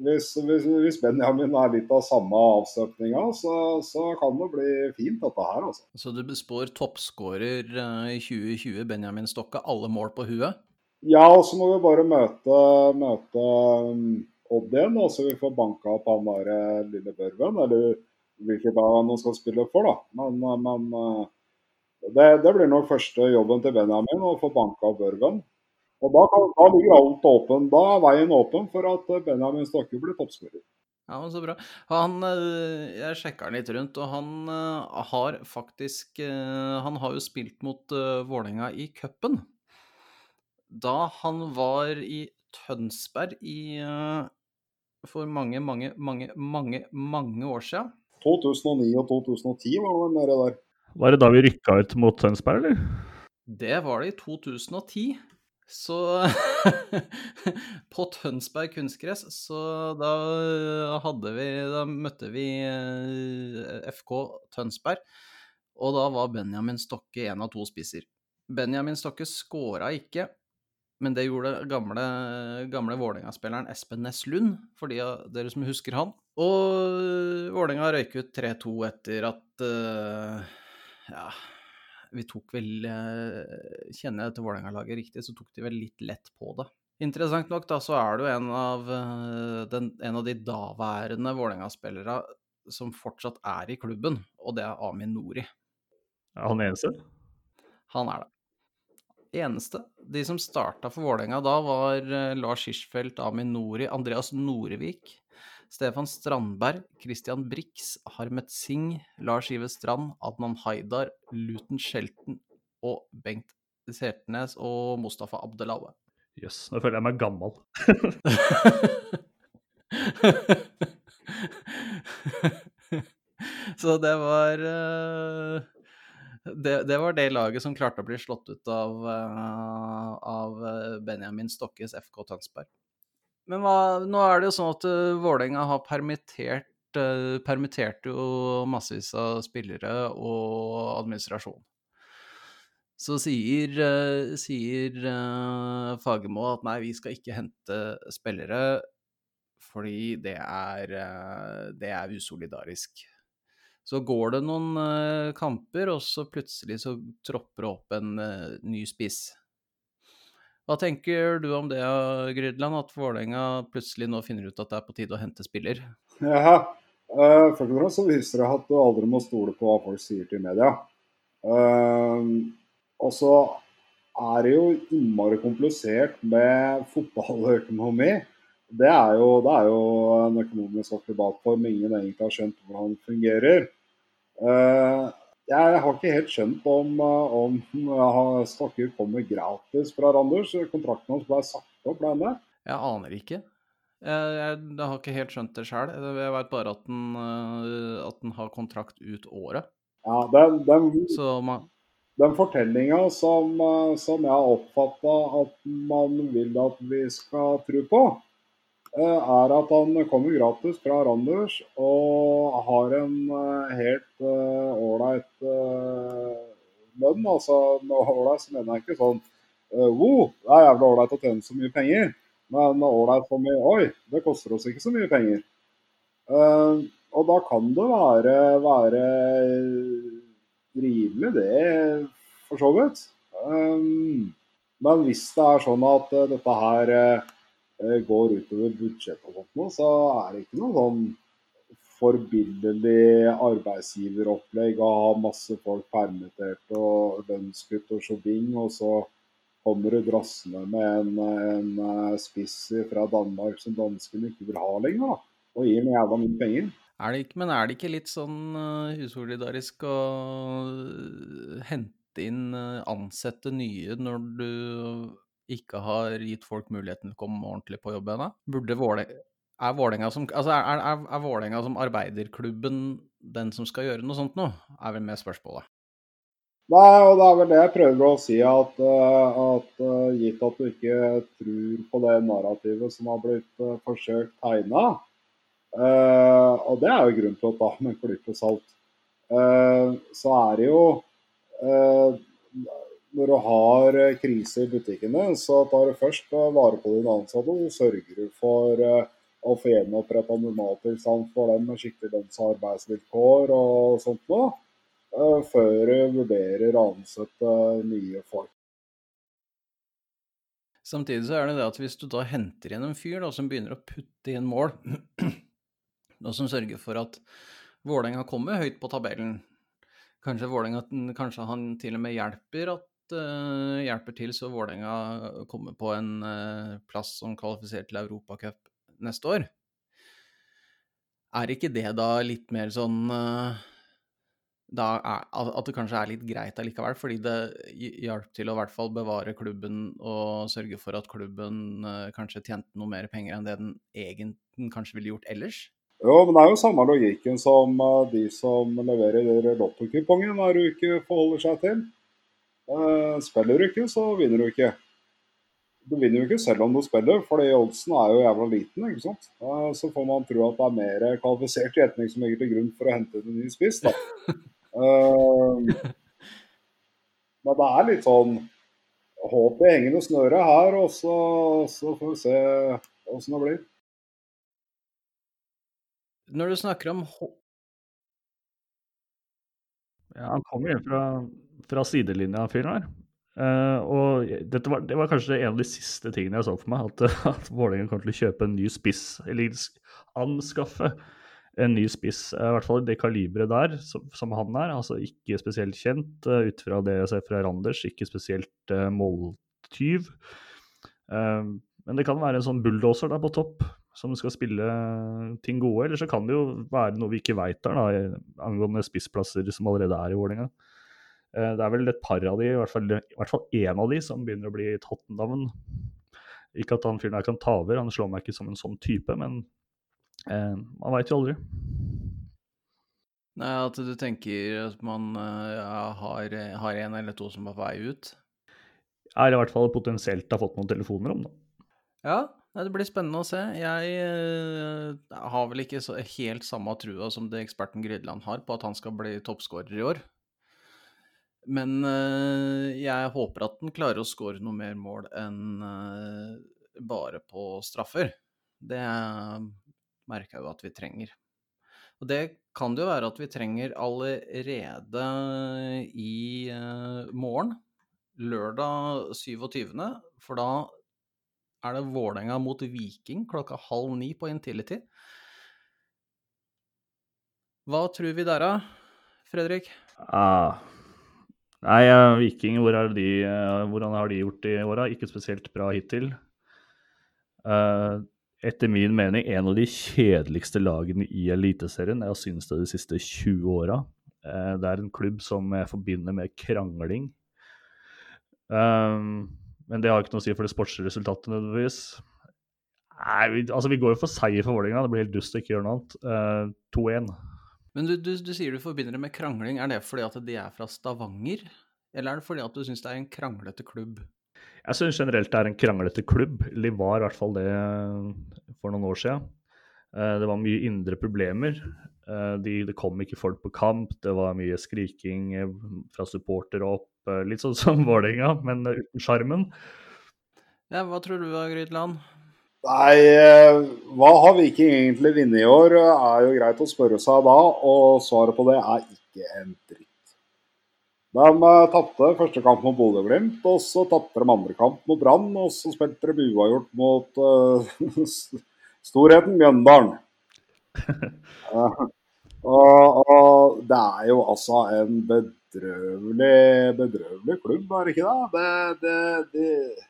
hvis, hvis, hvis, Benjamin er litt av samme avstøpninga, så, så, kan det bli fint, dette her. Altså. Så du bespår toppskårer eh, i 2020, Benjamin Stokke, alle mål på huet? Ja, og så må vi bare møte, møte um, Odd igjen, så vi får banka opp han der eh, lille Børven. Eller hvilket lag han skal spille for, da. Men, eh, men eh, det, det, blir nok første jobben til Benjamin, å få banka Børven. Og da, kan, da, ligger alt åpen. Da er veien åpen for at eh, Benjamin Stokke blir toppskårer. Ja, men Så bra. Han, jeg sjekka han litt rundt, og han har faktisk Han har jo spilt mot Vålerenga i cupen. Da han var i Tønsberg i For mange, mange, mange, mange, mange år siden 2009 og 2010 var det nede der. Var det da vi rykka ut mot Tønsberg, eller? Det var det i 2010. Så (laughs) på Tønsberg kunstgress, så da hadde vi Da møtte vi eh, FK Tønsberg, og da var Benjamin Stokke en av to spisser. Benjamin Stokke skåra ikke, men det gjorde gamle, gamle Vålerenga-spilleren Espen Næss Lund, for de av dere som husker han. Og Vålerenga røyk ut 3-2 etter at uh, Ja, vi tok vel uh, Kjenner jeg dette Vålerenga-laget riktig, så tok de vel litt lett på det. Interessant nok, da, så er du en av, uh, den, en av de daværende Vålerenga-spillere som fortsatt er i klubben, og det er Amin Nori. Er han eneste? Han er det eneste. De som starta for Vålerenga da, var Lars Hirschfeldt, Amin Nori, Andreas Norevik, Stefan Strandberg, Christian Brix, Harmet Singh, Lars Ive Strand, Adnan Haidar, Luton Shelton og Bengt Sertnes og Mustafa Abdelawe. Jøss, yes, nå føler jeg meg gammel. (laughs) Så det var uh det, det, var det laget som klarte å bli slått ut av, uh, av Benjamin Stokkes FK Tønsberg. Men hva, nå er det jo sånn at uh, Vålerenga har permittert uh, permittert jo massevis av spillere og administrasjon. Så sier, sier Fagermo at nei, vi skal ikke hente spillere fordi det er, det er usolidarisk. Så går det noen uh, kamper, og så plutselig så tropper det opp en uh, ny spiss. Hva tenker du om det, Grydland, at Vålerenga plutselig nå finner ut at det er på tide å hente spiller? Ja, uh, først og fremst så viser det at du aldri må stole på hva folk sier til media. og så er det jo innmari komplisert med fotballøkonomi. Det er, jo, det er jo en økonomisk akrobatform ingen egentlig har skjønt hvordan den fungerer. Eh, jeg har ikke helt skjønt om, eh, om Stokker kommer gratis fra Randers. Kontrakten hans ble sagt opp, ble det? Jeg aner ikke. Jeg, jeg, jeg, har ikke helt skjønt det sjøl. Jeg vet bare at den, eh, at den, har kontrakt ut året. Ja, den, den, man... den fortellinga som, som, jeg har oppfatta at man vil at vi skal tro på, Eh, er at han kommer gratis fra Randers og har en eh, helt eh, ålreit lønn. Altså med ålreit så mener jeg ikke sånn Wow, det er jævlig ålreit å tjene så mye penger. Men ålreit for meg Oi, det koster oss ikke så mye penger. og da kan det være, være rimelig, det, for så vidt. men hvis det er sånn at dette her Eh, går utover budsjett og sånt noe, så er det ikke noe sånn forbilledlig arbeidsgiveropplegg å ha masse folk permittert og lønnskutt og showing, og så kommer du drassende med en, en eh, spiss fra Danmark som danskene ikke vil ha lenger, da, og gir meg jævla mye penger. Er ikke, men er det ikke litt sånn uh, usolidarisk å hente inn, ansette nye når du ikke har gitt folk muligheten til å komme ordentlig på jobb ennå? Er Vålerenga som, altså er, er, er som arbeiderklubben den som skal gjøre noe sånt nå, er vel med spørsmålet. Nei, og det er vel det jeg prøver å si, at, eh, at uh, gitt at du ikke tror på det narrativet som har blitt uh, forsøkt tegna, og det er jo grunn til å ta med klype salt, så er det jo når du har eh, krise i butikkene, så tar du først vare på dine ansatte og sørger for eh, å få gjenoppretta normaltilstand for dem med skikkelig lønns- og arbeidsvilkår og sånt noe, eh, før du vurderer å ansette nye folk. Samtidig så er det det at hvis du da henter inn en fyr da, som begynner å putte inn mål, (clears throat) og som sørger for at Vålerenga kommer høyt på tabellen Kanskje, Vålinga, kanskje han til og med hjelper at uh, hjelper til så Vålerenga kommer på en uh, plass som kvalifiserer til Europacup neste år. Er ikke det da litt mer sånn uh, er, At det kanskje er litt greit allikevel, fordi det hjalp til å i hvert fall bevare klubben og sørge for at klubben kanskje tjente noe mer penger enn det den egentlig kanskje ville gjort ellers? Jo, men det er jo samme logikken som de som leverer lottokupongen hver uke forholder seg til. Eh, spiller du ikke, så vinner du ikke. Du vinner jo ikke selv om du spiller, fordi oddsen er jo jævla liten. ikke sant? Eh, så får man tro at det er mer kvalifisert gjetning som ligger til grunn for å hente en ny spiss. da. (laughs) Eh, men det er litt sånn håp i hengende snøre her, og så, så får vi se åssen det blir. Når du snakker om Ja, han kommer jo fra, fra sidelinja, fyren her. Uh, og var, det var kanskje en av de siste tingene jeg så for meg, at, (laughs) at Vålerenga kommer til å kjøpe en ny spiss, eller anskaffe en ny spiss. eh, I hvert fall det kaliberet der, som, som han er. Altså ikke spesielt kjent, uh, ut fra det jeg ser fra Randers, ikke spesielt uh, måltyv. Uh, men det kan være en sånn bulldoser der på topp, som skal spille ting gode. Eller så kan det jo være noe vi ikke veit der, da, angående spissplasser som allerede er i Vålerenga. Eh, Det er vel et par av de, i hvert fall, i hvert fall én av de, som begynner å bli Tottenham. Ikke at han fyren her kan ta over, han slår meg ikke som en sånn type, men eh, man veit jo aldri. Nei, at du tenker at man eh, ja, har, har en eller to som er på vei ut? Er i hvert fall potensielt har fått noen telefoner om, da. Ja, det blir spennende å se. Jeg eh, har vel ikke så helt samme trua som det eksperten Grideland har på at han skal bli toppskårer i år. Men eh, jeg håper at den klarer å skåre noe mer mål enn eh, bare på straffer. Det merker jeg jo at vi trenger. Og det kan det jo være at vi trenger allerede i eh, morgen, lørdag 27., for da er det Vålerenga mot Viking klokka halv ni på Intility. Hva tror vi der, da, Fredrik? Ah. Nei, eh, Viking, hvor de, eh, hvordan har de gjort det i åra? Ikke spesielt bra hittil. Eh, etter min mening en av de kjedeligste lagene i Eliteserien. Jeg syns det de siste 20 åra. Det er en klubb som jeg forbinder med krangling. Um, men det har ikke noe å si for det sportsresultatet, nødvendigvis. Nei, vi, altså vi går jo for seier for Vålerenga. Det blir helt dust å ikke gjøre noe annet. Eh, 2-1. Men du, du, du sier du forbinder det med krangling. Er det fordi at de er fra Stavanger? Eller er det fordi at du syns det er en kranglete klubb? Jeg syns generelt det er en kranglete klubb. De var i hvert fall det for noen år siden. Eh, Det var mye indre problemer. Eh, De, det kom ikke folk på kamp, det var mye skriking eh, fra supportere opp. eh, Litt sånn (laughs) som Vålerenga, men eh, uten sjarmen. Ja, hva tror du da, Grytland? Nei, eh, hva har Viking egentlig vunnet i år, er jo greit å spørre seg da. Og svaret på det er ikke en dritt. De eh, tapte første kamp mot Bodø-Glimt, og så tapte de andre kamp mot Brann. Og så spilte de uavgjort mot (laughs) uh, storheten Mjøndalen. uh, (laughs) og, og det er jo altså en bedrøvelig, bedrøvelig klubb, er det ikke det? Det, det, det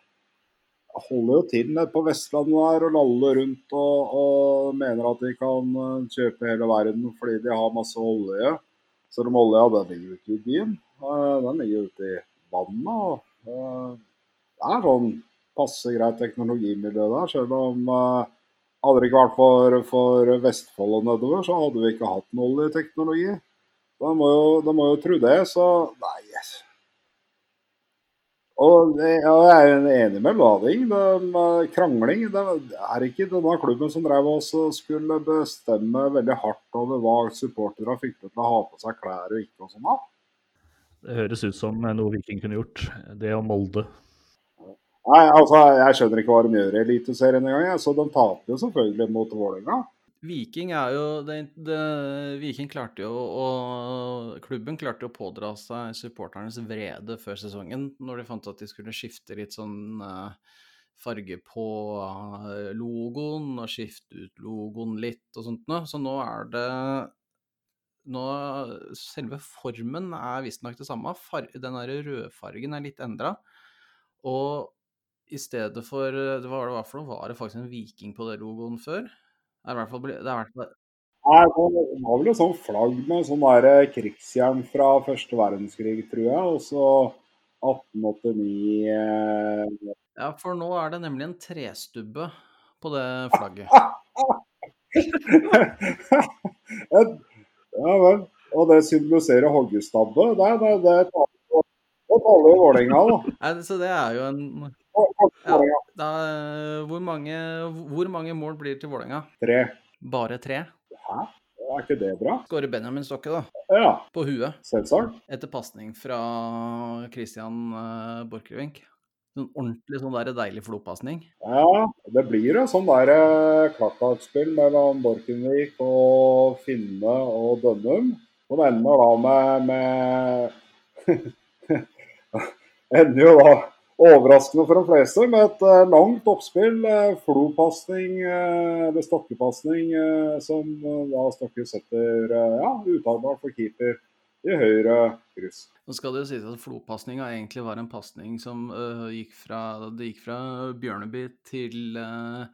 holder jo til nede på Vestlandet der og laller rundt og, og mener at de kan eh, kjøpe hele verden fordi de har masse olje. Selv om olja ligger ute i byen. Eh, Den ligger ute i vannet. eh, Det er sånn passe greit teknologimiljø der, selv om hadde det ikke vært for, for Vestfold og nedover, så hadde vi ikke hatt noe oljeteknologi. De må jo, de må jo tro det, så nei. Og jeg er enig med Lading. De, krangling det er ikke denne klubben som drev oss og skulle bestemme veldig hardt over hva supportere fikk til å ha på seg klær og ikke og sånn. da. Det høres ut som noe Viking kunne gjort. Det og Molde. Nei, altså, Jeg skjønner ikke hva de gjør i Eliteserien engang. Så de taper jo selvfølgelig mot Vålerenga. Viking er jo det, det, Viking klarte jo å Klubben klarte å pådra seg supporternes vrede før sesongen, når de fant at de skulle skifte litt sånn eh, farge på eh, logoen og skifte ut logoen litt og sånt noe. Så nå er det nå, Selve formen er visstnok det samme. Far, den der rødfargen er litt endra. Og i stedet for det var, det, hva for noe, var det faktisk en viking på det logoen før? Det er i hvert fall, det er hvert fall Nei, Det var vel et sånt flagg med sånn der krigsjern fra første verdenskrig, tror jeg. Og så 1889 eh, Ja, for nå er det nemlig en trestubbe på det flagget. (laughs) Ja vel. Og det symboliserer hoggestabbe. Det taler det taler jo Vålerenga, da. Nei, så det er jo en Da, hvor, mange, hvor mange mål blir det til Vålerenga? Tre. Bare tre? Hæ? Er ikke det bra? Skårer Benjamin Stokke, da. Ja, På huet. selvsagt. Etter pasning fra Christian uh, Borchgrevink. Sånn ordentlig sånn der deilig flopasning. Ja, det blir jo sånn der klakkakspill mellom Borchgrevink og Finne og Dønnum. Som ender da med, med (laughs) Ender jo da overraskende for de fleste med et eh, langt oppspill. Uh, Flopasning, eh, eller stokkepasning, eh, som eh, da Stokke setter uh, ja, uttagbart for keeper i høyre kryss. Nå skal det jo sies at flopasninga egentlig var en pasning som uh, gikk fra fra Bjørneby til øh,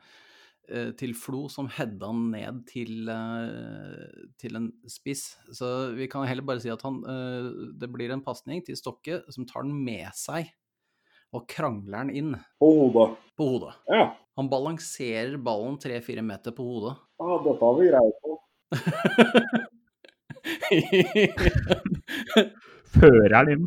til Flo, som hedda han ned til, til en spiss. Så vi kan heller bare si at han Det blir en pasning til Stokke som tar den med seg og krangler den inn På hodet. på hodet. Ja. Han balanserer ballen tre-fire meter på hodet. ja, dette har vi greie på. Fører den inn.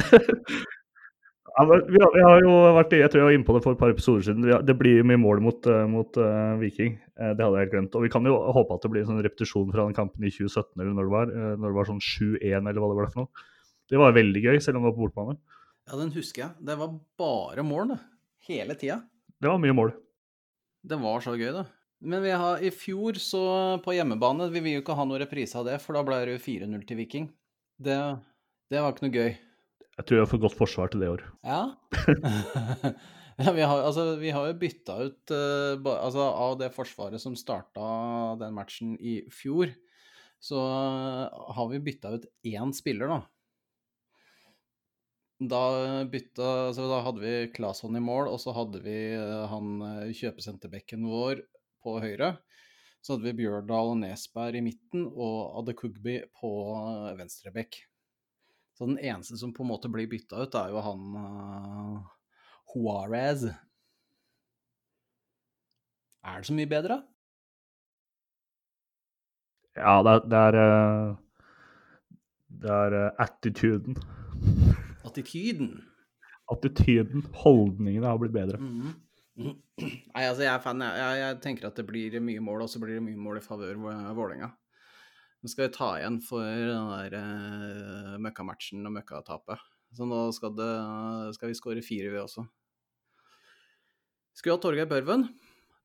ja, vi, har, vi har jo vært jeg tror jeg var inne på det for et par episoder siden. Vi har, det blir mye mål mot, eh, mot uh, Viking. Eh, det hadde jeg helt glemt. Og vi kan jo håpe at det blir en sånn repetisjon fra den kampen i 2017, eller når det var. eh, når det var sånn 7-1, eller hva det var for noe. Det var veldig gøy, selv om det var på bortebane. Ja, den husker jeg. Det var bare mål, det. Hele tida. Det var mye mål. Det var så gøy, det. Men vi har, i fjor, så på hjemmebane Vi vil jo ikke ha noen reprise av det, for da ble det jo 4-0 til Viking. Det, det var ikke noe gøy. Jeg tror jeg har fått godt forsvar til det i år. Ja. (laughs) ja vi, har, altså, vi har jo bytta ut uh, altså, Av det forsvaret som starta den matchen i fjor, så eh, har vi bytta ut én spiller, da. Da bytta altså, Da hadde vi Claesson i mål, og så hadde vi eh, han eh, kjøpesenterbekken vår på høyre. Så hadde vi Bjørdal og Nesberg i midten og Adekugbi på eh, venstrebekk. Så den eneste som på en måte blir bytta ut, er jo han uh, Juarez. Er det så mye bedre? Ja, det er, det er, det er attituden. (laughs) Attityden. Attityden, holdningene har blitt bedre. Mhm. Nei, altså jeg er fan. Jeg, jeg, tenker at det blir mye mål, og så blir det mye mål i favør Vå- Vålerenga. Nå skal vi ta igjen for den der uh, møkkamatchen og møkkatapet. Så nå skal, det, skal vi skåre fire, vi også. Skulle hatt Torgeir Børven.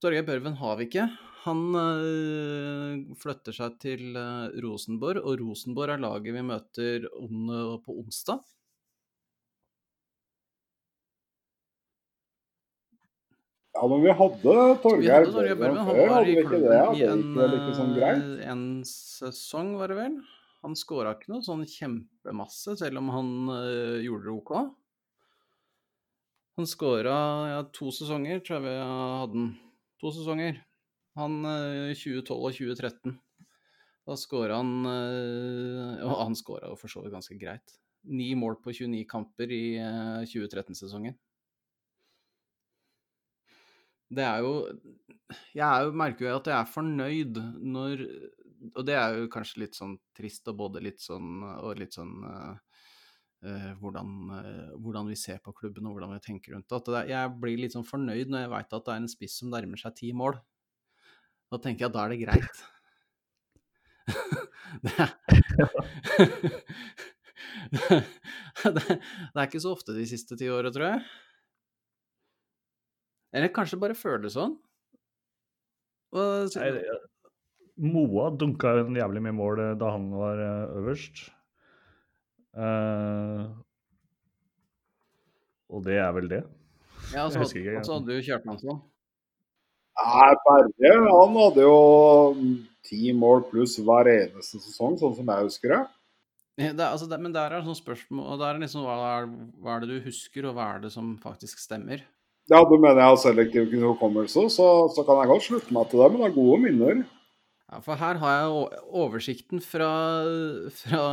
Torgeir Børven har vi ikke. Han uh, flytter seg til uh, Rosenborg, og Rosenborg er laget vi møter on, på onsdag. Ja, men vi hadde Torgeir Børven. Han før, var hadde vi ikke det? klubben i en, det sånn øh, en sesong, var det vel. Han skåra ikke noe sånn kjempemasse, selv om han øh, gjorde det OK. Han skåra ja, to sesonger, tror jeg vi hadde han. To sesonger. Han øh, 2012 og 2013. Da skåra han øh, Og han skåra jo for så vidt ganske greit. Ni mål på 29 kamper i øh, 2013-sesongen. Det er jo Jeg er jo, merker jo at jeg er fornøyd når Og det er jo kanskje litt sånn trist og både litt sånn og litt sånn eh, hvordan, uh, hvordan vi ser på klubben og hvordan vi tenker rundt det. Det er, jeg blir litt sånn fornøyd når jeg veit at det er en spiss som nærmer seg ti mål. Da tenker jeg at da er det greit. (laughs) det, er, det, (laughs) (laughs) det er ikke så ofte de siste ti åra, tror jeg. Eller kanskje bare føles sånn. Hva Nei, det- Moa dunka en jævlig mye mål eh, da han var eh, øverst. Uh, og det er vel det. Ja, så, Jeg husker ikke, og så hadde du Kjartansson. Nei, Berge han hadde jo ti mål pluss hver eneste sesong, sånn som jeg husker det. Ja, Det, altså, det, men der er det sånn spørsmål og der er det liksom, hva, er, hva er det du husker, og hva er det som faktisk stemmer? Ja, du mener jeg har selektiv hukommelse, så, så kan jeg godt slutte meg til det, men det er gode minner. Ja, For her har jeg oversikten fra, fra,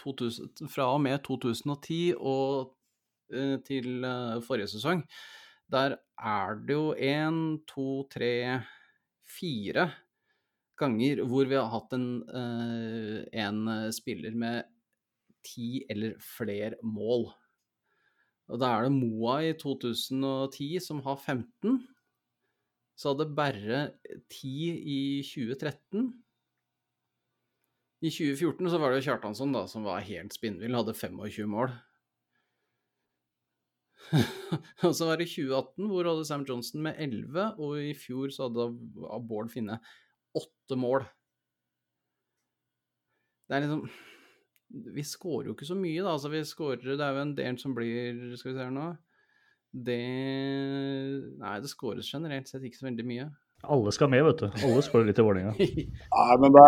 2000, fra og med 2010 og eh, til eh, forrige sesong. Der er det jo én, to, tre, fire ganger hvor vi har hatt en, eh, en spiller med ti eller flere mål. Og da er det Moa i 2010 som har 15. Så hadde Berre 10 i 2013. I 2014 så var det Kjartansson da, som var helt spinnvill, hadde 25 mål. (laughs) og så var det 2018, hvor hadde Sam Johnson med 11, og i fjor så hadde Bård Finne 8 mål. Det er liksom Vi skårer jo ikke så mye, da. Altså, vi scorer Det er jo en del som blir Skal vi se her nå Det Nei, det skåres generelt sett ikke så veldig mye. Alle skal med, vet du. Alle skårer litt i Vålerenga. (laughs) Nei, men det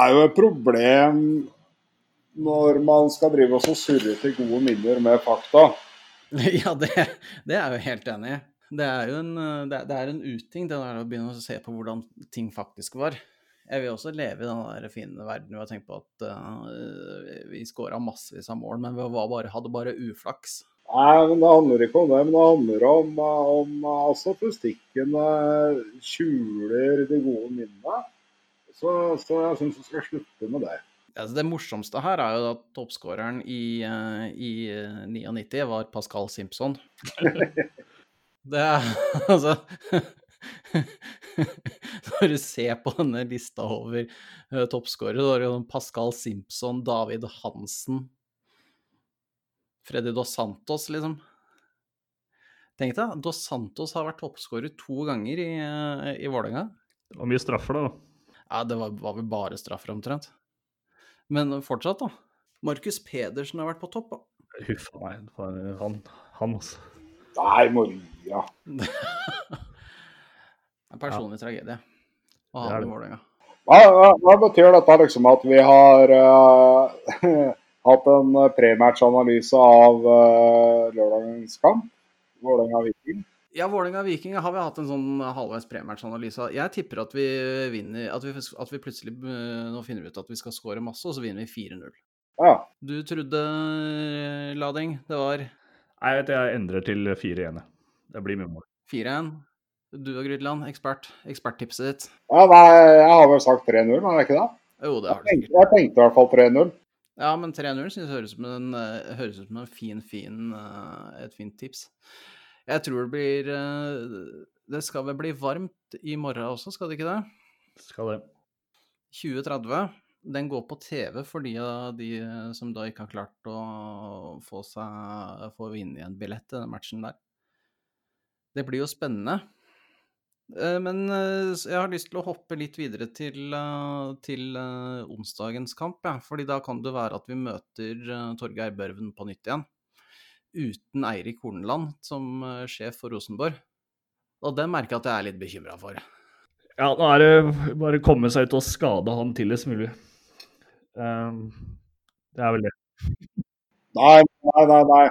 er jo et problem når man skal drive og surre til gode minner med fakta. (laughs) Ja, det, det er jeg jo helt enig i. Det er jo en, det, det er en uting, det der å begynne å se på hvordan ting faktisk var. Jeg vil også leve i den der fine verden hvor jeg tenker på at uh, vi skåra massevis av mål, men vi bare, hadde bare uflaks. Nei, men det handler ikke om det. Men det handler om, om altså statistikken skjuler de gode minnene. Så, så jeg syns vi skal slutte med det. Altså det morsomste her er jo at toppskåreren i, uh, i 99 var Pascal Simpson. (laughs) det er (laughs) altså Når du ser på denne lista over uh, toppskårere, så har du Pascal Simpson, David Hansen Freddy Dos Santos, liksom. Tenk deg, Dos Santos har vært toppskårer to ganger i, uh, i Vålerenga. Det var mye straffer, da. Ja, det var, var vel bare straffer, omtrent. Men fortsatt, da. Markus Pedersen har vært på topp, da. Huff a meg. Han, han også. Nei, Moria. (laughs) en personlig ja. tragedie å ha i Vålerenga. Hva, hva, hva, betyr dette liksom at vi har uh, (laughs) hatt en prematch-analyse av uh, lørdagens kamp? Vålerenga-Viking? Ja, Vålerenga-Viking har vi hatt en sånn halvveis prematchanalyse. Jeg tipper at vi vinner at vi, at vi, plutselig nå finner vi ut at vi skal score masse, og så vinner vi 4-0. Ja. Du trodde, Lading, det var Nei, vet jeg endrer til 4-1. Det blir mye mål. 4-1. Du og Grydland, ekspert. Eksperttipset ditt? Ja, nei, jeg har vel sagt 3-0, har jeg ikke det? Jo, det har du sikkert. Jeg tenkte i hvert fall 3-0. Ja, men 3-0 synes jeg høres ut som en, høres ut som en fin, fin, et fint tips. Jeg tror det blir Det skal vel bli varmt i morgen også, skal det ikke det? Skal det. 2030. Den går på TV for de de som da ikke har klart å få seg få vinne en billett til den matchen der. Det blir jo spennende. Men jeg har lyst til å hoppe litt videre til, til onsdagens kamp, ja. fordi da kan det være at vi møter Torgeir Børven på nytt igjen uten Eirik Horneland som sjef for Rosenborg. Og det merker jeg at jeg er litt bekymra for. Ja, nå er det bare å komme seg ut og skade han tidligst mulig. Um, det er vel det. Nei, nei, nei. nei.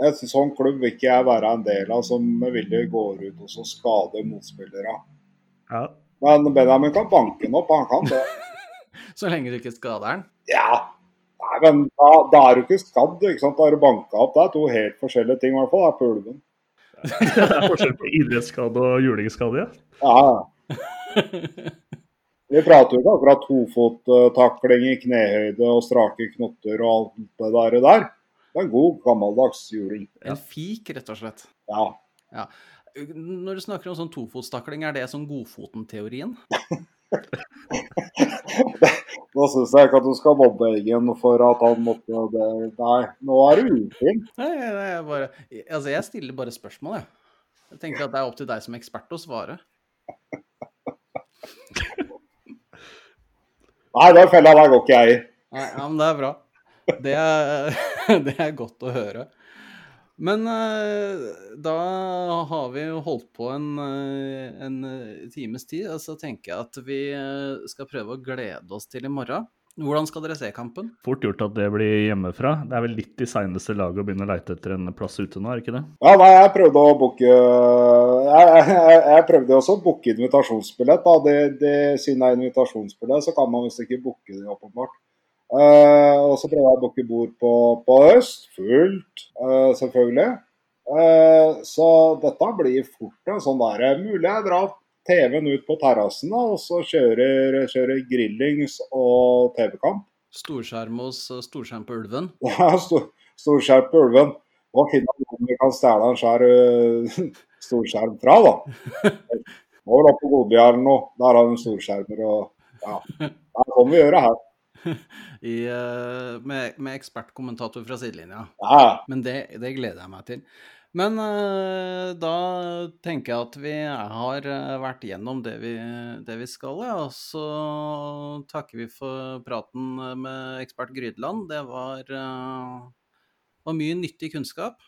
En sånn klubb vil ikke jeg være en del av, som ville gå ut og så skade motspillere. Ja. Men Benjamin kan banke den opp, han kan det. (laughs) så lenge du ikke skader den? Ja, Nei, men da, da, er du ikke skadd, ikke sant? da er du banka opp. Det er to helt forskjellige ting, i hvert fall. Det er på ulven. (laughs) det er forskjell på idrettsskade og julingsskade, ja. ja. Vi prater jo ikke akkurat tofottakling i knehøyde og strake knotter og alt det der. Det er en god, gammeldags juling. En fik, rett og slett. Ja. ja. Når du snakker om sånn tofotstakling, er det sånn Godfoten-teorien? (laughs) Nå syns jeg ikke at du skal mobbe Eggen for at han måtte det. Nei, nå er du ufin. Nei, nei, jeg, bare, altså jeg stiller bare spørsmål, jeg. Jeg tenker at det er opp til deg som ekspert å svare. Nei, den fella der går ikke jeg i. Nei, ja, men det er bra. Det er, (laughs) det er godt å høre. Men uh, da har vi jo holdt på en, uh, en times tid, og så tenker jeg at vi uh, skal prøve å glede oss til i morgen. Hvordan skal dere se kampen? Fort gjort at det blir hjemmefra. Det er vel litt i seineste laget å begynne å leite etter en plass ute nå, er det ikke det? Ja, nei, jeg prøvde å booke jeg, jeg, jeg, prøvde også å booke invitasjonsbillett. da. Det, det, siden det er invitasjonsbillett, så kan man visst ikke booke det, åpenbart. Uh, og så prøvde jeg å booke bord på, på øst. Fullt, uh, selvfølgelig. Uh, så dette blir fort en sånn der Mulig jeg drar TV-en ut på terrassen og så kjører, kjører grillings og TV-kamp. Storskjerm hos eh, Storskjerm på Ulven. (laughs) Ja, stor, storskjerm på ulven. Og finne om vi kan stjele en øh, (laughs) storskjerm fra, da. (laughs) Må vel opp på Godbjørn nå. Der har de storskjermer og ja. Det er sånn vi gjør det her. (laughs) I, eh, med, med ekspertkommentator fra sidelinja. Ja, Men det, det gleder jeg meg til. Men eh, da tenker jeg at vi har eh, vært gjennom det vi, det vi skal, ja. Og så takker vi for praten med ekspert Grydeland. Det var, var mye nyttig kunnskap.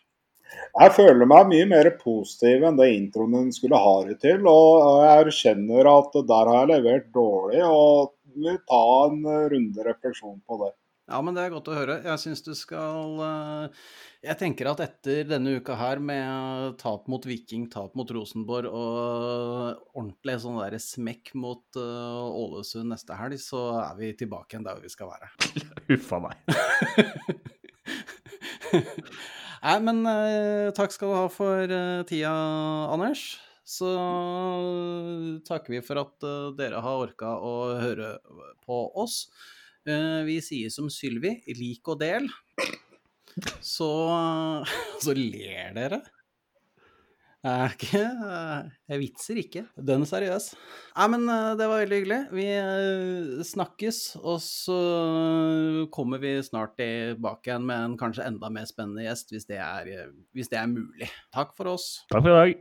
Jeg føler meg mye mer positiv enn det introen den skulle ha det til. Og jeg erkjenner at der har jeg levert dårlig, og vil ta en runde refleksjon på det. Ja, men det er godt å høre. Jeg syns du skal eh, Jeg tenker at etter denne uka her med tap mot Viking, tap mot Rosenborg og ordentlig sånn der smekk mot eh, Ålesund neste helg, så er vi tilbake igjen der vi skal være. (laughs) Huffa meg. (laughs) Nei, men eh, takk skal du ha for eh, tida, Anders. Så takker vi for at eh, dere har orka å høre på oss. Eh, vi sier som Sylvi, lik og del. Så (laughs) Så ler dere. Er ikke Jeg vitser ikke. Den er seriøs. Nei, men eh, det var veldig hyggelig. Vi snakkes, og så kommer vi snart tilbake igjen med en kanskje enda mer spennende gjest, hvis det er, hvis det er mulig. Takk for oss. Takk for i dag.